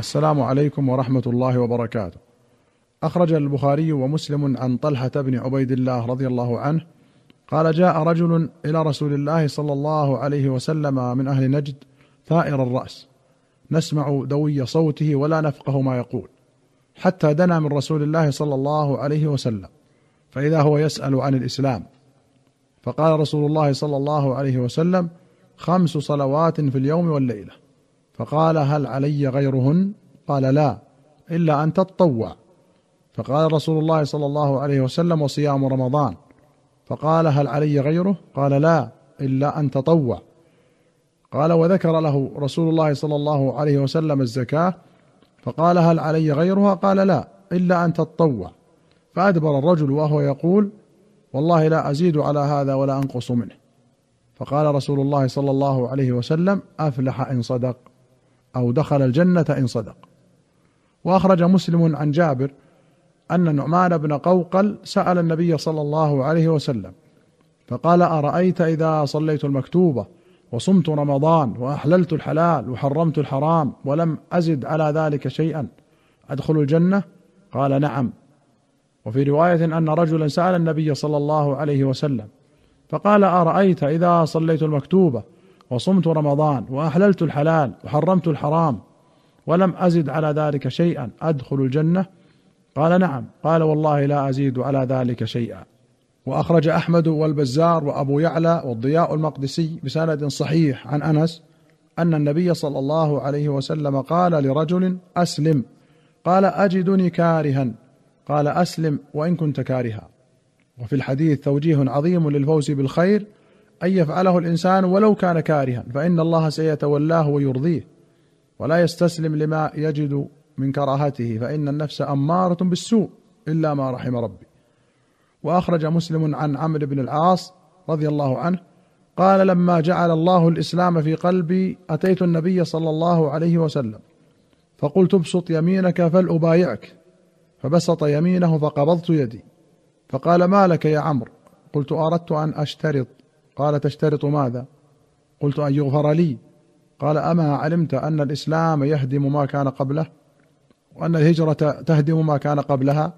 السلام عليكم ورحمة الله وبركاته. أخرج البخاري ومسلم عن طلحة بن عبيد الله رضي الله عنه قال جاء رجل إلى رسول الله صلى الله عليه وسلم من أهل نجد ثائر الرأس. نسمع دوي صوته ولا نفقه ما يقول حتى دنا من رسول الله صلى الله عليه وسلم فإذا هو يسأل عن الإسلام. فقال رسول الله صلى الله عليه وسلم خمس صلوات في اليوم والليلة. فقال هل علي غيرهن؟ قال لا إلا أن تطوع. فقال رسول الله صلى الله عليه وسلم وصيام رمضان. فقال هل علي غيره؟ قال لا إلا أن تطوع. قال وذكر له رسول الله صلى الله عليه وسلم الزكاة. فقال هل علي غيرها؟ قال لا إلا أن تطوع. فأدبر الرجل وهو يقول والله لا أزيد على هذا ولا أنقص منه. فقال رسول الله صلى الله عليه وسلم أفلح إن صدق. أو دخل الجنة إن صدق. وأخرج مسلم عن جابر أن نعمان بن قوقل سأل النبي صلى الله عليه وسلم فقال أرأيت إذا صليت المكتوبة وصمت رمضان وأحللت الحلال وحرمت الحرام ولم أزد على ذلك شيئا أدخل الجنه قال نعم. وفي رواية أن رجلا سأل النبي صلى الله عليه وسلم فقال أرأيت إذا صليت المكتوبة وصمت رمضان وأحللت الحلال وحرمت الحرام ولم أزد على ذلك شيئا أدخل الجنة؟ قال نعم. قال والله لا أزيد على ذلك شيئا. وأخرج أحمد والبزار وأبو يعلى والضياء المقدسي بسند صحيح عن أنس أن النبي صلى الله عليه وسلم قال لرجل أسلم. قال أجدني كارها. قال أسلم وإن كنت كارها. وفي الحديث توجيه عظيم للفوز بالخير أن يفعله الإنسان ولو كان كارها فإن الله سيتولاه ويرضيه. ولا يستسلم لما يجد من كراهته فإن النفس أمارة بالسوء إلا ما رحم ربي. وأخرج مسلم عن عمرو بن العاص رضي الله عنه قال لما جعل الله الإسلام في قلبي أتيت النبي صلى الله عليه وسلم فقلت ابسط يمينك فلأبايعك فبسط يمينه فقبضت يدي. فقال ما لك يا عمرو؟ قلت أردت أن أشترط قال تشترط ماذا؟ قلت أن يغفر لي. قال أما علمت أن الإسلام يهدم ما كان قبله؟ وأن الهجرة تهدم ما كان قبلها؟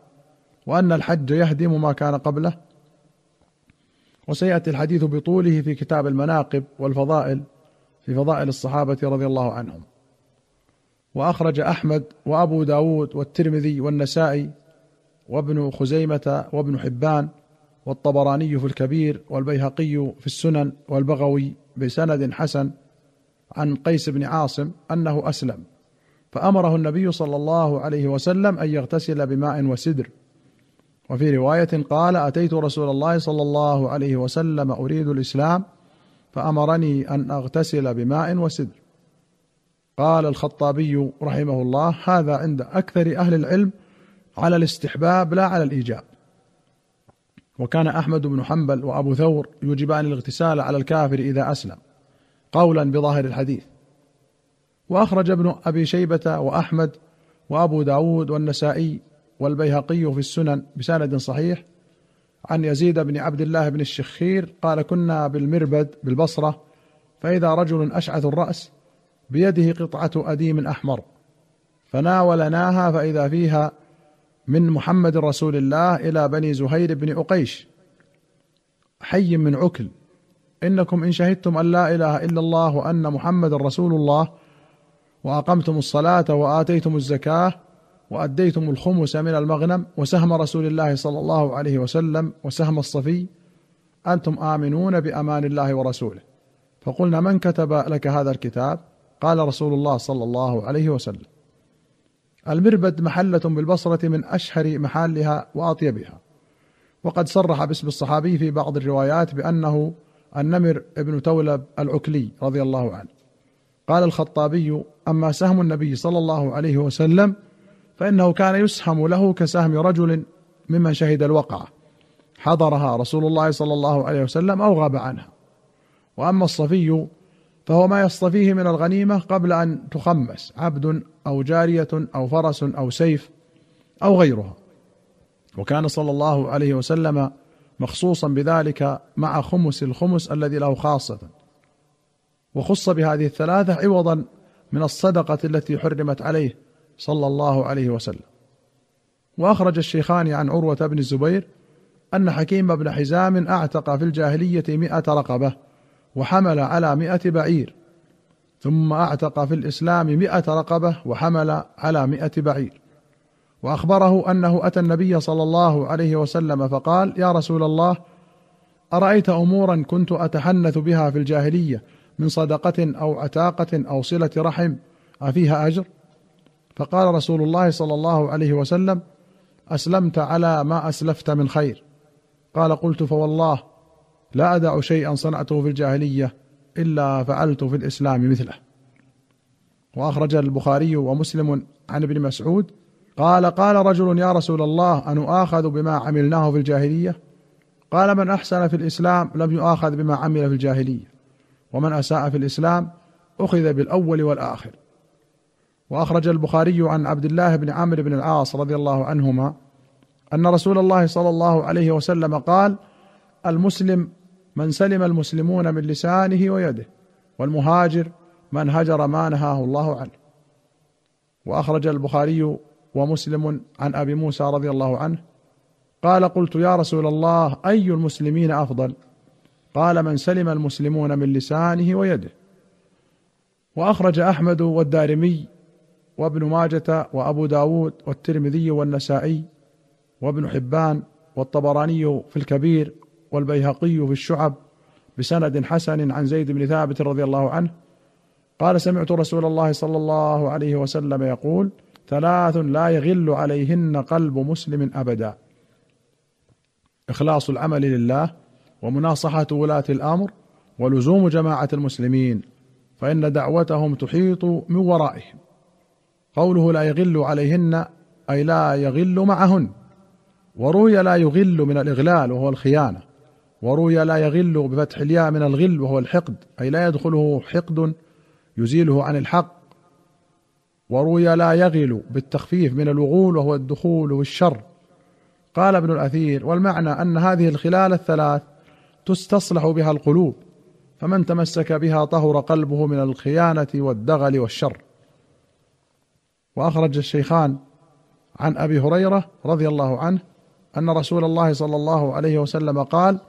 وأن الحج يهدم ما كان قبله؟ وسيأتي الحديث بطوله في كتاب المناقب والفضائل في فضائل الصحابة رضي الله عنهم. وأخرج أحمد وأبو داود والترمذي والنسائي وابن خزيمة وابن حبان والطبراني في الكبير والبيهقي في السنن والبغوي بسند حسن عن قيس بن عاصم أنه أسلم. فأمره النبي صلى الله عليه وسلم أن يغتسل بماء وسدر. وفي رواية قال أتيت رسول الله صلى الله عليه وسلم أريد الإسلام فأمرني أن أغتسل بماء وسدر. قال الخطابي رحمه الله هذا عند أكثر أهل العلم على الاستحباب لا على الإيجاب. وكان أحمد بن حنبل وأبو ثور يوجبان الاغتسال على الكافر إذا أسلم قولا بظاهر الحديث. وأخرج ابن أبي شيبة وأحمد وأبو داود والنسائي والبيهقي في السنن بسند صحيح عن يزيد بن عبد الله بن الشخير قال كنا بالمربد بالبصرة فإذا رجل أشعث الرأس بيده قطعة أديم أحمر فناولناها فإذا فيها من محمد رسول الله إلى بني زهير بن أقيش. حي من عكل. إنكم إن شهدتم أن لا إله إلا الله وأن محمد رسول الله وأقمتم الصلاة وآتيتم الزكاة وأديتم الخمس من المغنم وسهم رسول الله صلى الله عليه وسلم وسهم الصفي أنتم آمنون بأمان الله ورسوله. فقلنا من كتب لك هذا الكتاب؟ قال رسول الله صلى الله عليه وسلم. المربد محلة بالبصرة من أشهر محالها وأطيبها. وقد صرح باسم الصحابي في بعض الروايات بأنه النمر ابن تولب العكلي رضي الله عنه. قال الخطابي أما سهم النبي صلى الله عليه وسلم فإنه كان يسهم له كسهم رجل ممن شهد الوقعة. حضرها رسول الله صلى الله عليه وسلم أو غاب عنها. وأما الصفي فهو ما يصطفيه من الغنيمة قبل أن تخمس عبد أو جارية أو فرس أو سيف أو غيرها. وكان صلى الله عليه وسلم مخصوصا بذلك مع خمس الخمس الذي له خاصة. وخص بهذه الثلاثة عوضا من الصدقة التي حرمت عليه صلى الله عليه وسلم. وأخرج الشيخان عن عروة بن الزبير أن حكيم بن حزام أعتق في الجاهلية مئة رقبة وحمل على مئة بعير ثم أعتق في الإسلام مئة رقبة وحمل على مئة بعير. وأخبره أنه أتى النبي صلى الله عليه وسلم فقال يا رسول الله أرأيت أمورا كنت أتحنث بها في الجاهلية من صدقة أو عتاقة أو صلة رحم أفيها أجر؟ فقال رسول الله صلى الله عليه وسلم أسلمت على ما أسلفت من خير. قال قلت فوالله لا أدع شيئا صنعته في الجاهلية إلا فعلت في الإسلام مثله. وأخرج البخاري ومسلم عن ابن مسعود قال قال رجل يا رسول الله ان اخذ بما عملناه في الجاهلية؟ قال من أحسن في الإسلام لم يؤاخذ بما عمل في الجاهلية ومن أساء في الإسلام أخذ بالأول والآخر. وأخرج البخاري عن عبد الله بن عمرو بن العاص رضي الله عنهما أن رسول الله صلى الله عليه وسلم قال المسلم من سلم المسلمون من لسانه ويده والمهاجر من هجر ما نهاه الله عنه. وأخرج البخاري ومسلم عن أبي موسى رضي الله عنه قال قلت يا رسول الله أي المسلمين أفضل؟ قال من سلم المسلمون من لسانه ويده. وأخرج أحمد والدارمي وابن ماجة وأبو داود والترمذي والنسائي وابن حبان والطبراني في الكبير والبيهقي في الشعب بسند حسن عن زيد بن ثابت رضي الله عنه. قال سمعت رسول الله صلى الله عليه وسلم يقول ثلاث لا يغل عليهن قلب مسلم أبدا. إخلاص العمل لله ومناصحة ولاة الأمر ولزوم جماعة المسلمين فإن دعوتهم تحيط من ورائهم. قوله لا يغل عليهن أي لا يغل معهن وروي لا يغل من الإغلال وهو الخيانة. وروي لا يغل بفتح الياء من الغل وهو الحقد أي لا يدخله حقد يزيله عن الحق. وروي لا يغل بالتخفيف من الوغول وهو الدخول والشر. قال ابن الأثير والمعنى أن هذه الخلال الثلاث تستصلح بها القلوب فمن تمسك بها طهر قلبه من الخيانة والدغل والشر. وأخرج الشيخان عن أبي هريرة رضي الله عنه أن رسول الله صلى الله عليه وسلم قال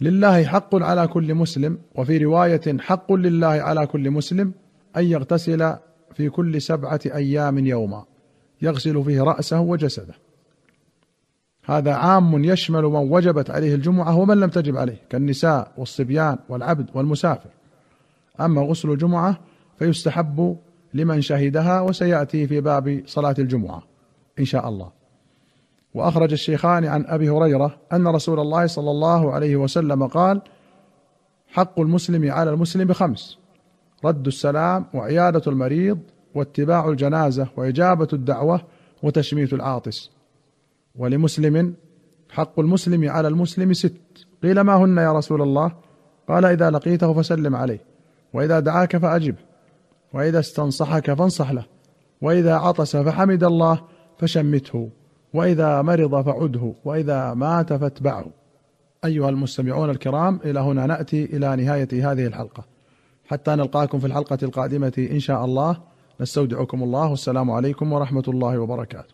لله حق على كل مسلم وفي رواية حق لله على كل مسلم أن يغتسل في كل سبعة أيام يوما يغسل فيه رأسه وجسده. هذا عام يشمل من وجبت عليه الجمعة ومن لم تجب عليه كالنساء والصبيان والعبد والمسافر. أما غسل الجمعة فيستحب لمن شهدها وسيأتي في باب صلاة الجمعة إن شاء الله. وأخرج الشيخان عن أبي هريرة أن رسول الله صلى الله عليه وسلم قال حق المسلم على المسلم خمس رد السلام وعيادة المريض واتباع الجنازة وإجابة الدعوة وتشميت العاطس. ولمسلم حق المسلم على المسلم ست قيل ما هن يا رسول الله؟ قال إذا لقيته فسلم عليه وإذا دعاك فأجبه وإذا استنصحك فانصح له وإذا عطس فحمد الله فشمته. وإذا مرض فعده وإذا مات فاتبعه. أيها المستمعون الكرام إلى هنا نأتي إلى نهاية هذه الحلقة. حتى نلقاكم في الحلقة القادمة إن شاء الله. نستودعكم الله. والسلام عليكم ورحمة الله وبركاته.